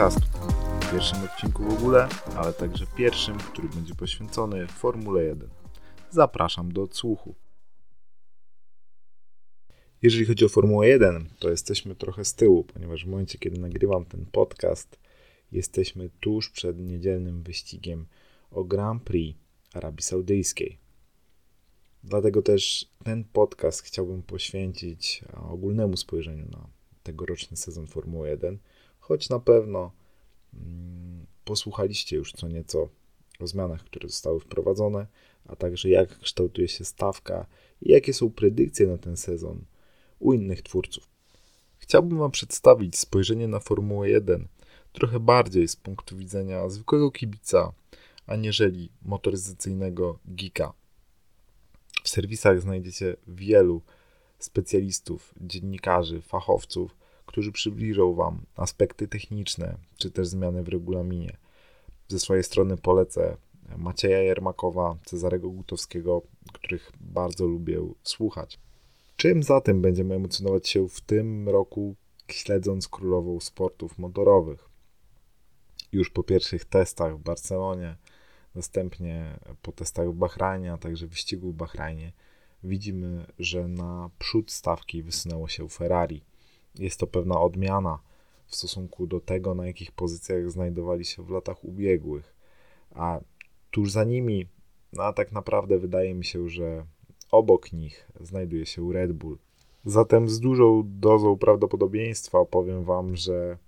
podcastu. W pierwszym odcinku w ogóle, ale także pierwszym, który będzie poświęcony Formule 1. Zapraszam do odsłuchu. Jeżeli chodzi o Formułę 1, to jesteśmy trochę z tyłu, ponieważ w momencie, kiedy nagrywam ten podcast, jesteśmy tuż przed niedzielnym wyścigiem o Grand Prix Arabii Saudyjskiej. Dlatego też ten podcast chciałbym poświęcić ogólnemu spojrzeniu na tegoroczny sezon Formuły 1, choć na pewno mm, posłuchaliście już co nieco o zmianach, które zostały wprowadzone, a także jak kształtuje się stawka i jakie są predykcje na ten sezon u innych twórców. Chciałbym Wam przedstawić spojrzenie na Formułę 1 trochę bardziej z punktu widzenia zwykłego kibica, aniżeli motoryzacyjnego geeka. W serwisach znajdziecie wielu specjalistów, dziennikarzy, fachowców, którzy przybliżą Wam aspekty techniczne czy też zmiany w regulaminie. Ze swojej strony polecę Macieja Jermakowa, Cezarego Gutowskiego, których bardzo lubię słuchać. Czym zatem będziemy emocjonować się w tym roku, śledząc królową sportów motorowych? Już po pierwszych testach w Barcelonie, następnie po testach w Bahrajnie, a także wyścigu w Bahrajnie, widzimy, że na przód stawki wysunęło się Ferrari. Jest to pewna odmiana w stosunku do tego, na jakich pozycjach znajdowali się w latach ubiegłych. A tuż za nimi, no a tak naprawdę wydaje mi się, że obok nich znajduje się Red Bull. Zatem z dużą dozą prawdopodobieństwa opowiem Wam, że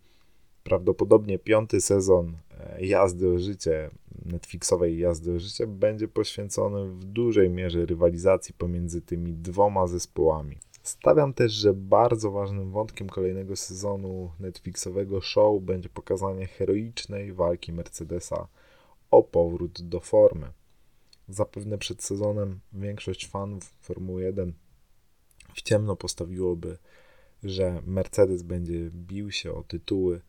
prawdopodobnie piąty sezon e, jazdy o życie, Netflixowej jazdy o życie, będzie poświęcony w dużej mierze rywalizacji pomiędzy tymi dwoma zespołami. Stawiam też, że bardzo ważnym wątkiem kolejnego sezonu Netflixowego show będzie pokazanie heroicznej walki Mercedesa o powrót do formy. Zapewne przed sezonem większość fanów Formuły 1 w ciemno postawiłoby, że Mercedes będzie bił się o tytuły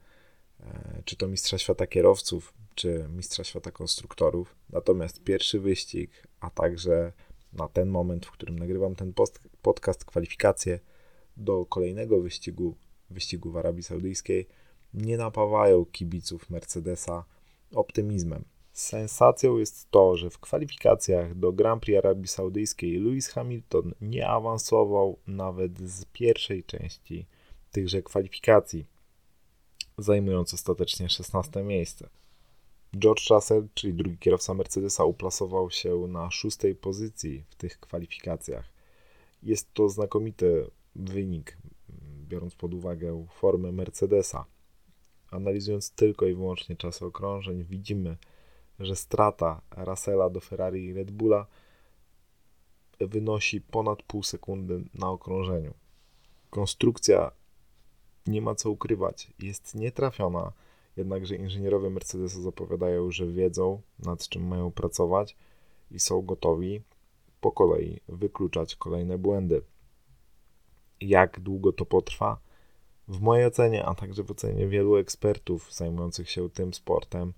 E, czy to Mistrza Świata Kierowców, czy Mistrza Świata Konstruktorów. Natomiast pierwszy wyścig, a także na ten moment, w którym nagrywam ten post, podcast, kwalifikacje do kolejnego wyścigu, wyścigu w Arabii Saudyjskiej, nie napawają kibiców Mercedesa optymizmem. Sensacją jest to, że w kwalifikacjach do Grand Prix Arabii Saudyjskiej Lewis Hamilton nie awansował nawet z pierwszej części tychże kwalifikacji zajmując ostatecznie 16 miejsce. George Russell, czyli drugi kierowca Mercedesa, uplasował się na szóstej pozycji w tych kwalifikacjach. Jest to znakomity wynik, biorąc pod uwagę formę Mercedesa. Analizując tylko i wyłącznie czasy okrążeń, widzimy, że strata Russella do Ferrari i Red Bulla wynosi ponad pół sekundy na okrążeniu. Konstrukcja nie ma co ukrywać, jest nietrafiona, jednakże inżynierowie Mercedesu zapowiadają, że wiedzą nad czym mają pracować i są gotowi po kolei wykluczać kolejne błędy. Jak długo to potrwa? W mojej ocenie, a także w ocenie wielu ekspertów zajmujących się tym sportem,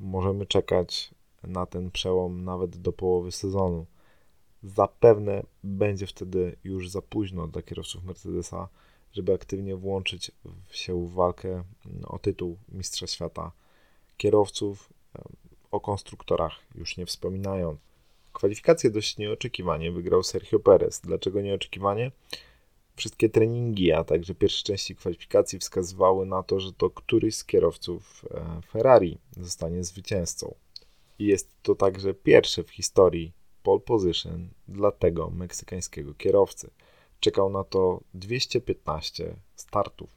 możemy czekać na ten przełom nawet do połowy sezonu. Zapewne będzie wtedy już za późno dla kierowców Mercedesa, żeby aktywnie włączyć się w walkę mm, o tytuł Mistrza Świata kierowców, o konstruktorach już nie wspominając. Kwalifikacje dość nieoczekiwanie wygrał Sergio Perez. Dlaczego nieoczekiwanie? Wszystkie treningi, a także pierwsze części kwalifikacji wskazywały na to, że to któryś z kierowców e, Ferrari zostanie zwycięzcą. I jest to także pierwsze w historii pole position dla tego meksykańskiego kierowcy czekał na to 215 startów.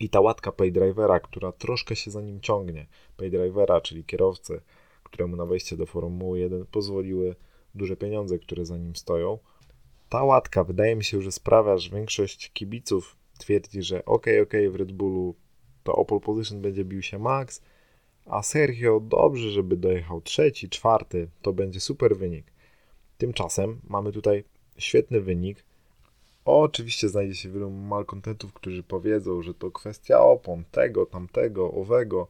I ta łatka paydrivera, która troszkę się za nim ciągnie, paydrivera, czyli kierowcy, któremu na wejście do Formuły 1 pozwoliły duże pieniądze, które za nim stoją. Ta łatka wydaje mi się, że sprawia, że większość kibiców twierdzi, że ok, ok, w Red Bullu to o pole position będzie bił się Max, a Sergio dobrze, żeby dojechał trzeci, czwarty, to będzie super wynik. Tymczasem mamy tutaj świetny wynik. Oczywiście znajdzie się wielu malkontentów, którzy powiedzą, że to kwestia opon, tego, tamtego, owego.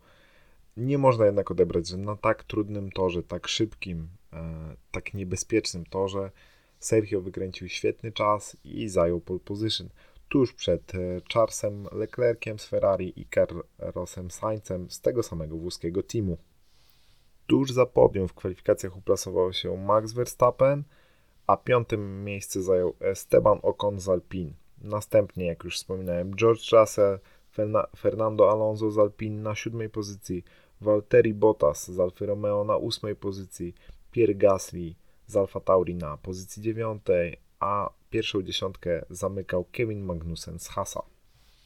Nie można jednak odebrać, że na tak trudnym torze, tak szybkim, e, tak niebezpiecznym torze Sergio wykręcił świetny czas i zajął pole position. tuż przed Charlesem Leclerciem z Ferrari i Carlosem Saincem z tego samego włoskiego teamu. Tuż za podium w kwalifikacjach uplasował się Max Verstappen, a piątym miejsce zajął Esteban Ocon z Alpine. Następnie, jak już wspominałem, George Russell, Fernando Alonso z Alpine na siódmej pozycji, Valtteri Bottas z Alfa Romeo na ósmej pozycji, Pierre Gasly z Alfa Tauri na pozycji dziewiątej, a pierwszą dziesiątkę zamykał Kevin Magnussen z Hasa.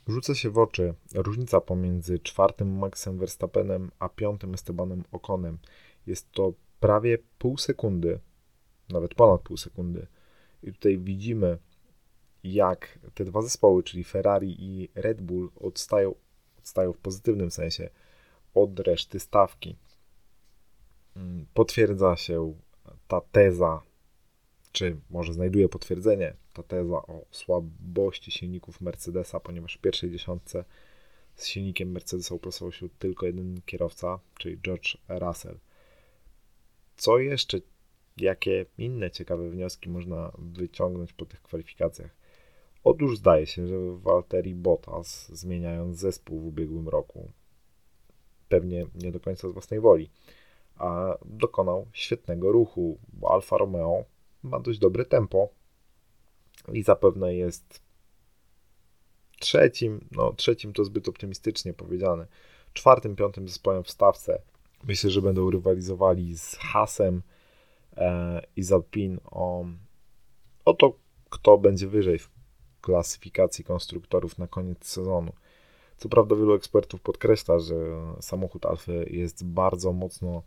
Rzuca się w oczy różnica pomiędzy czwartym Maxem Verstappenem a piątym Estebanem Okonem. Jest to prawie pół sekundy, nawet ponad pół sekundy. I tutaj widzimy, jak te dwa zespoły, czyli Ferrari i Red Bull, odstają, odstają w pozytywnym sensie od reszty stawki. Mm, potwierdza się ta teza, czy może znajduje potwierdzenie, ta teza o słabości silników Mercedesa, ponieważ w pierwszej dziesiątce z silnikiem Mercedesa uprasował się tylko jeden kierowca, czyli George Russell. Co jeszcze, jakie inne ciekawe wnioski można wyciągnąć po tych kwalifikacjach? Otóż zdaje się, że Walteri Bottas, zmieniając zespół w ubiegłym roku, pewnie nie do końca z własnej woli, a dokonał świetnego ruchu, bo Alfa Romeo ma dość dobre tempo i zapewne jest trzecim, no trzecim to zbyt optymistycznie powiedziane, czwartym, piątym zespołem w stawce. Myślę, że będą rywalizowali z Hasem e, i z Alpin o, o to, kto będzie wyżej w klasyfikacji konstruktorów na koniec sezonu. Co prawda wielu ekspertów podkreśla, że samochód Alfa jest bardzo mocno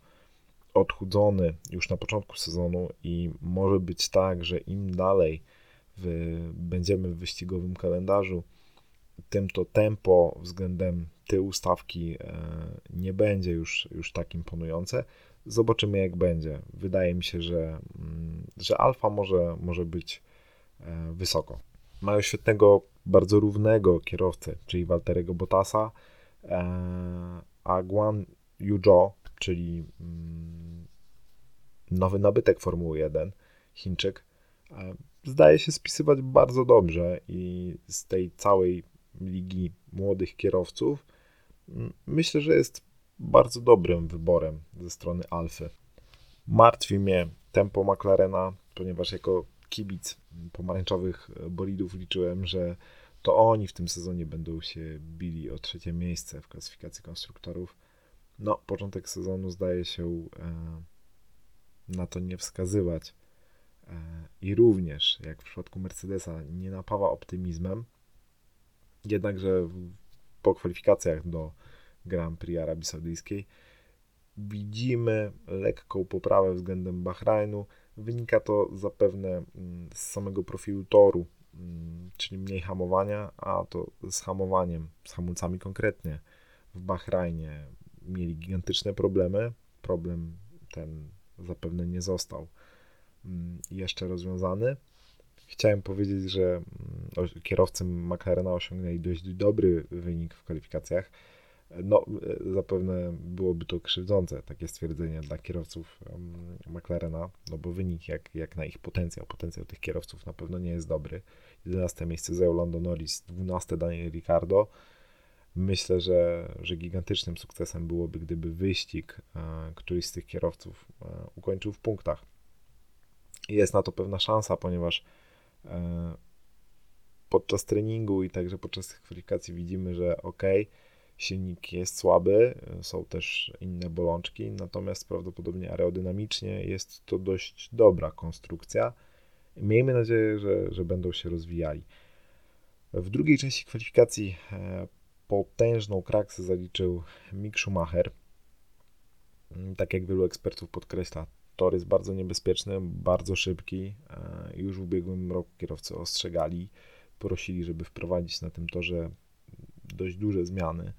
odchudzony już na początku sezonu i może być tak, że im dalej w, będziemy w wyścigowym kalendarzu, tym to tempo względem tyłu stawki e, nie będzie już, już tak imponujące. Zobaczymy jak będzie. Wydaje mi się, że, mm, że alfa może, może być e, wysoko. Mają świetnego, bardzo równego kierowcę, czyli Walterego Bottasa, e, a Guan Yuzhou, czyli mm, nowy nabytek Formuły 1, Chińczyk, zdaje się spisywać bardzo dobrze i z tej całej ligi młodych kierowców myślę, że jest bardzo dobrym wyborem ze strony Alfy. Martwi mnie tempo McLarena, ponieważ jako kibic pomarańczowych bolidów liczyłem, że to oni w tym sezonie będą się bili o trzecie miejsce w klasyfikacji konstruktorów. No, początek sezonu zdaje się e, na to nie wskazywać. E, I również, jak w przypadku Mercedesa, nie napawa optymizmem. Jednakże po kwalifikacjach do Grand Prix Arabii Saudyjskiej widzimy lekką poprawę względem Bahrajnu. Wynika to zapewne mm, z samego profilu toru, mm, czyli mniej hamowania, a to z hamowaniem, z hamulcami konkretnie. W Bahrajnie mieli gigantyczne problemy. Problem ten zapewne nie został mm, jeszcze rozwiązany. Chciałem powiedzieć, że kierowcy McLarena osiągnęli dość dobry wynik w kwalifikacjach. No, e, zapewne byłoby to krzywdzące, takie stwierdzenie dla kierowców McLarena, no bo wynik jak, jak na ich potencjał, potencjał tych kierowców na pewno nie jest dobry. 11 miejsce zajął Lando Norris, 12 Daniel Ricciardo, Myślę, że, że gigantycznym sukcesem byłoby, gdyby wyścig e, któryś z tych kierowców e, ukończył w punktach. Jest na to pewna szansa, ponieważ podczas treningu i także podczas kwalifikacji widzimy, że ok, silnik jest słaby, są też inne bolączki, natomiast prawdopodobnie aerodynamicznie jest to dość dobra konstrukcja. Miejmy nadzieję, że, że będą się rozwijali. W drugiej części kwalifikacji potężną kraksę zaliczył Mick Schumacher. Tak jak wielu ekspertów podkreśla, tor jest bardzo niebezpieczny, bardzo szybki. E, już w ubiegłym roku kierowcy ostrzegali, prosili, żeby wprowadzić na tym torze dość duże zmiany,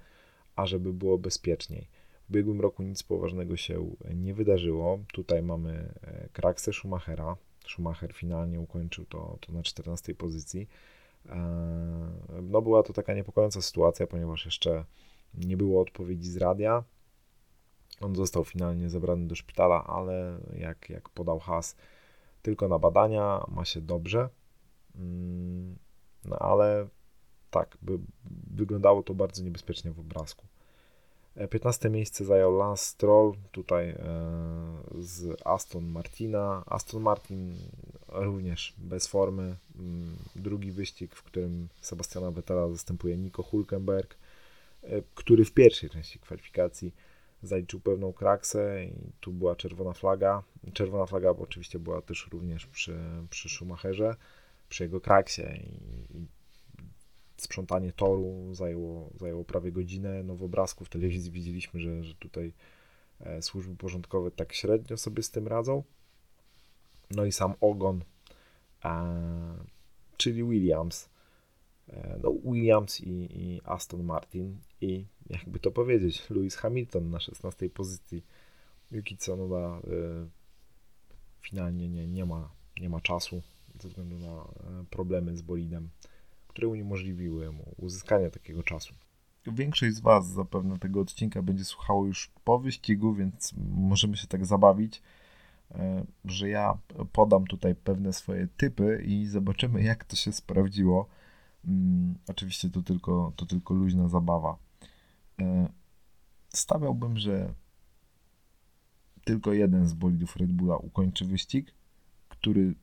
a żeby było bezpieczniej. W ubiegłym roku nic poważnego się nie wydarzyło. Tutaj mamy e, kraksę Schumachera. Schumacher finalnie ukończył to, to na 14 pozycji. E, no była to taka niepokojąca sytuacja, ponieważ jeszcze nie było odpowiedzi z radia. On został finalnie zabrany do szpitala, ale jak, jak podał has, tylko na badania, ma się dobrze. Mm, no ale tak, by wyglądało to bardzo niebezpiecznie w obrazku. 15 e, miejsce zajął Lance Stroll, tutaj e, z Aston Martina. Aston Martin również bez formy. Mm, drugi wyścig, w którym Sebastiana Vettela zastępuje Nico Hulkenberg, e, który w pierwszej części kwalifikacji zaliczył pewną kraksę i tu była czerwona flaga. Czerwona flaga oczywiście była też również przy, przy Schumacherze, przy jego kraksie i, i sprzątanie toru zajęło, zajęło prawie godzinę. No w obrazku w telewizji widzieliśmy, że, że tutaj e, służby porządkowe tak średnio sobie z tym radzą. No i sam ogon, czyli Williams. E, no Williams i, i Aston Martin i jakby to powiedzieć, Lewis Hamilton na 16 pozycji. Yuki Tsunoda y, finalnie nie, nie, ma, nie ma czasu ze względu na problemy z bolidem które uniemożliwiły mu uzyskanie takiego czasu. Większość z Was zapewne tego odcinka będzie słuchało już po wyścigu, więc możemy się tak zabawić, e, że ja podam tutaj pewne swoje typy i zobaczymy, jak to się sprawdziło. Mm, oczywiście to tylko, to tylko luźna zabawa. E, stawiałbym, że tylko jeden z bolidów Red Bulla ukończy wyścig, który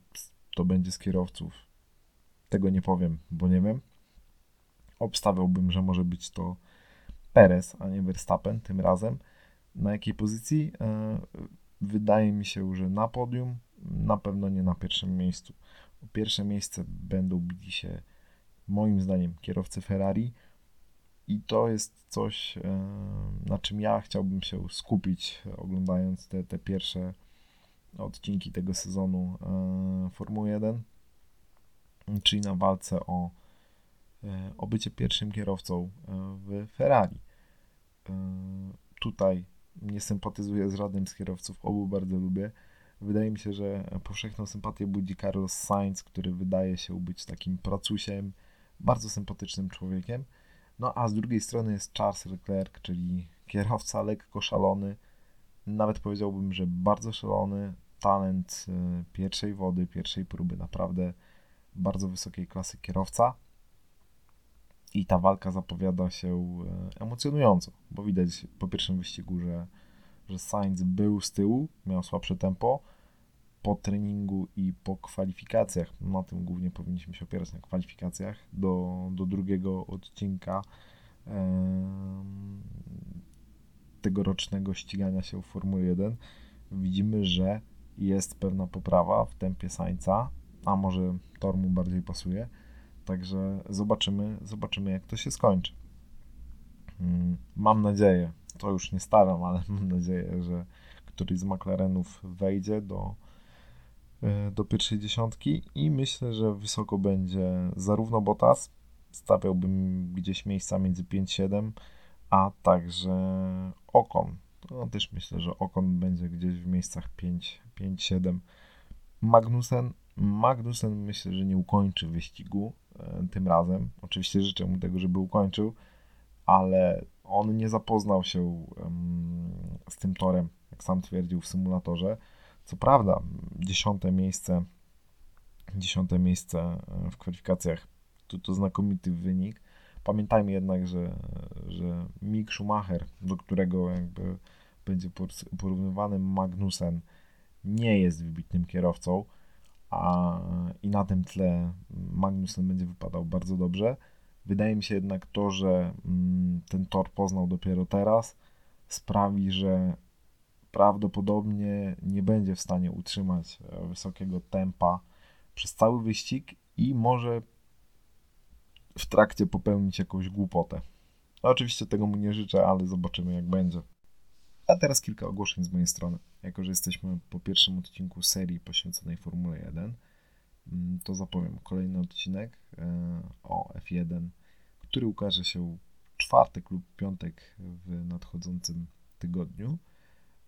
to będzie z kierowców tego nie powiem, bo nie wiem. Obstawiałbym, że może być to Perez, a nie Verstappen tym razem. Na jakiej pozycji? E, wydaje mi się, że na podium, na pewno nie na pierwszym miejscu. O pierwsze miejsce będą bili się moim zdaniem kierowcy Ferrari i to jest coś, e, na czym ja chciałbym się skupić, oglądając te, te pierwsze odcinki tego sezonu e, Formuły 1 czyli na walce o, e, o bycie pierwszym kierowcą e, w Ferrari. E, tutaj nie sympatyzuję z żadnym z kierowców, obu bardzo lubię. Wydaje mi się, że powszechną sympatię budzi Carlos Sainz, który wydaje się być takim pracusiem, bardzo sympatycznym człowiekiem. No a z drugiej strony jest Charles Leclerc, czyli kierowca lekko szalony, nawet powiedziałbym, że bardzo szalony, talent pierwszej wody, pierwszej próby, naprawdę bardzo wysokiej klasy kierowca. I ta walka zapowiada się e, emocjonująco, bo widać po pierwszym wyścigu, że, że Sainz był z tyłu, miał słabsze tempo. Po treningu i po kwalifikacjach, na tym głównie powinniśmy się opierać na kwalifikacjach, do, do drugiego odcinka e, tegorocznego ścigania się w Formule 1 widzimy, że jest pewna poprawa w tempie Sainza, a może tor mu bardziej pasuje. Także zobaczymy, zobaczymy jak to się skończy. Mm, mam nadzieję, to już nie stawiam, ale mam nadzieję, że któryś z McLarenów wejdzie do, e, do pierwszej dziesiątki i myślę, że wysoko będzie zarówno Bottas, stawiałbym gdzieś miejsca między 5-7, a także Okon. No, też myślę, że Okon będzie gdzieś w miejscach 5-7. Magnussen Magnussen myślę, że nie ukończy wyścigu e, tym razem. Oczywiście życzę mu tego, żeby ukończył, ale on nie zapoznał się z tym torem, jak sam twierdził w symulatorze. Co prawda, dziesiąte miejsce, dziesiąte miejsce e, w kwalifikacjach to, to znakomity wynik. Pamiętajmy jednak, że, że Mick Schumacher, do którego jakby będzie porównywany Magnussen, nie jest wybitnym kierowcą a, i na tym tle Magnussen będzie wypadał bardzo dobrze. Wydaje mi się jednak to, że mm, ten tor poznał dopiero teraz, sprawi, że prawdopodobnie nie będzie w stanie utrzymać e, wysokiego tempa przez cały wyścig i może w trakcie popełnić jakąś głupotę. No, oczywiście tego mu nie życzę, ale zobaczymy jak będzie. A teraz kilka ogłoszeń z mojej strony. Jako, że jesteśmy po pierwszym odcinku serii poświęconej Formule 1, mm, to zapowiem kolejny odcinek e, o F1, który ukaże się czwartek lub piątek w nadchodzącym tygodniu.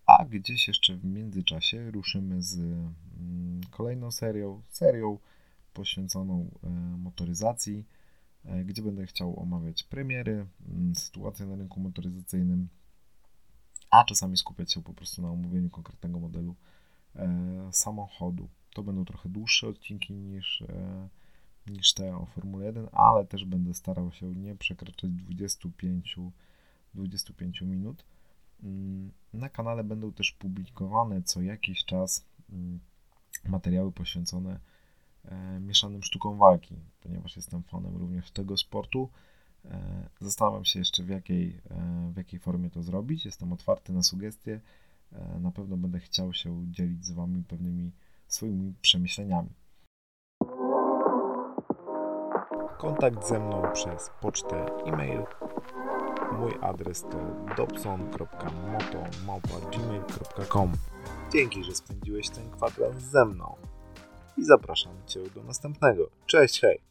A gdzieś jeszcze w międzyczasie ruszymy z mm, kolejną serią, serią poświęconą e, motoryzacji, e, gdzie będę chciał omawiać premiery, mm, sytuację na rynku motoryzacyjnym, a czasami skupiać się po prostu na omówieniu konkretnego modelu e, samochodu. To będą trochę dłuższe odcinki niż, e, niż te o Formule 1, ale też będę starał się nie przekraczać 25, 25 minut. Mm, na kanale będą też publikowane co jakiś czas mm, materiały poświęcone e, mieszanym sztukom walki, ponieważ jestem fanem również tego sportu. E, zastanawiam się jeszcze w jakiej, e, w jakiej formie to zrobić. Jestem otwarty na sugestie. Na pewno będę chciał się dzielić z Wami pewnymi swoimi przemyśleniami. Kontakt ze mną przez pocztę e-mail. Mój adres to dobson.moto.gmail.com Dzięki, że spędziłeś ten kwadrans ze mną i zapraszam Cię do następnego. Cześć, hej!